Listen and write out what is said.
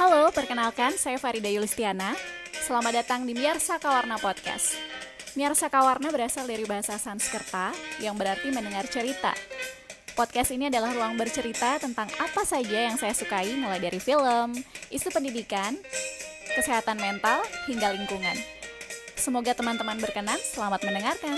Halo, perkenalkan saya Farida Yulistiana. Selamat datang di Miarsa Kawarna Podcast. Miarsa Kawarna berasal dari bahasa Sanskerta yang berarti mendengar cerita. Podcast ini adalah ruang bercerita tentang apa saja yang saya sukai mulai dari film, isu pendidikan, kesehatan mental, hingga lingkungan. Semoga teman-teman berkenan, selamat mendengarkan.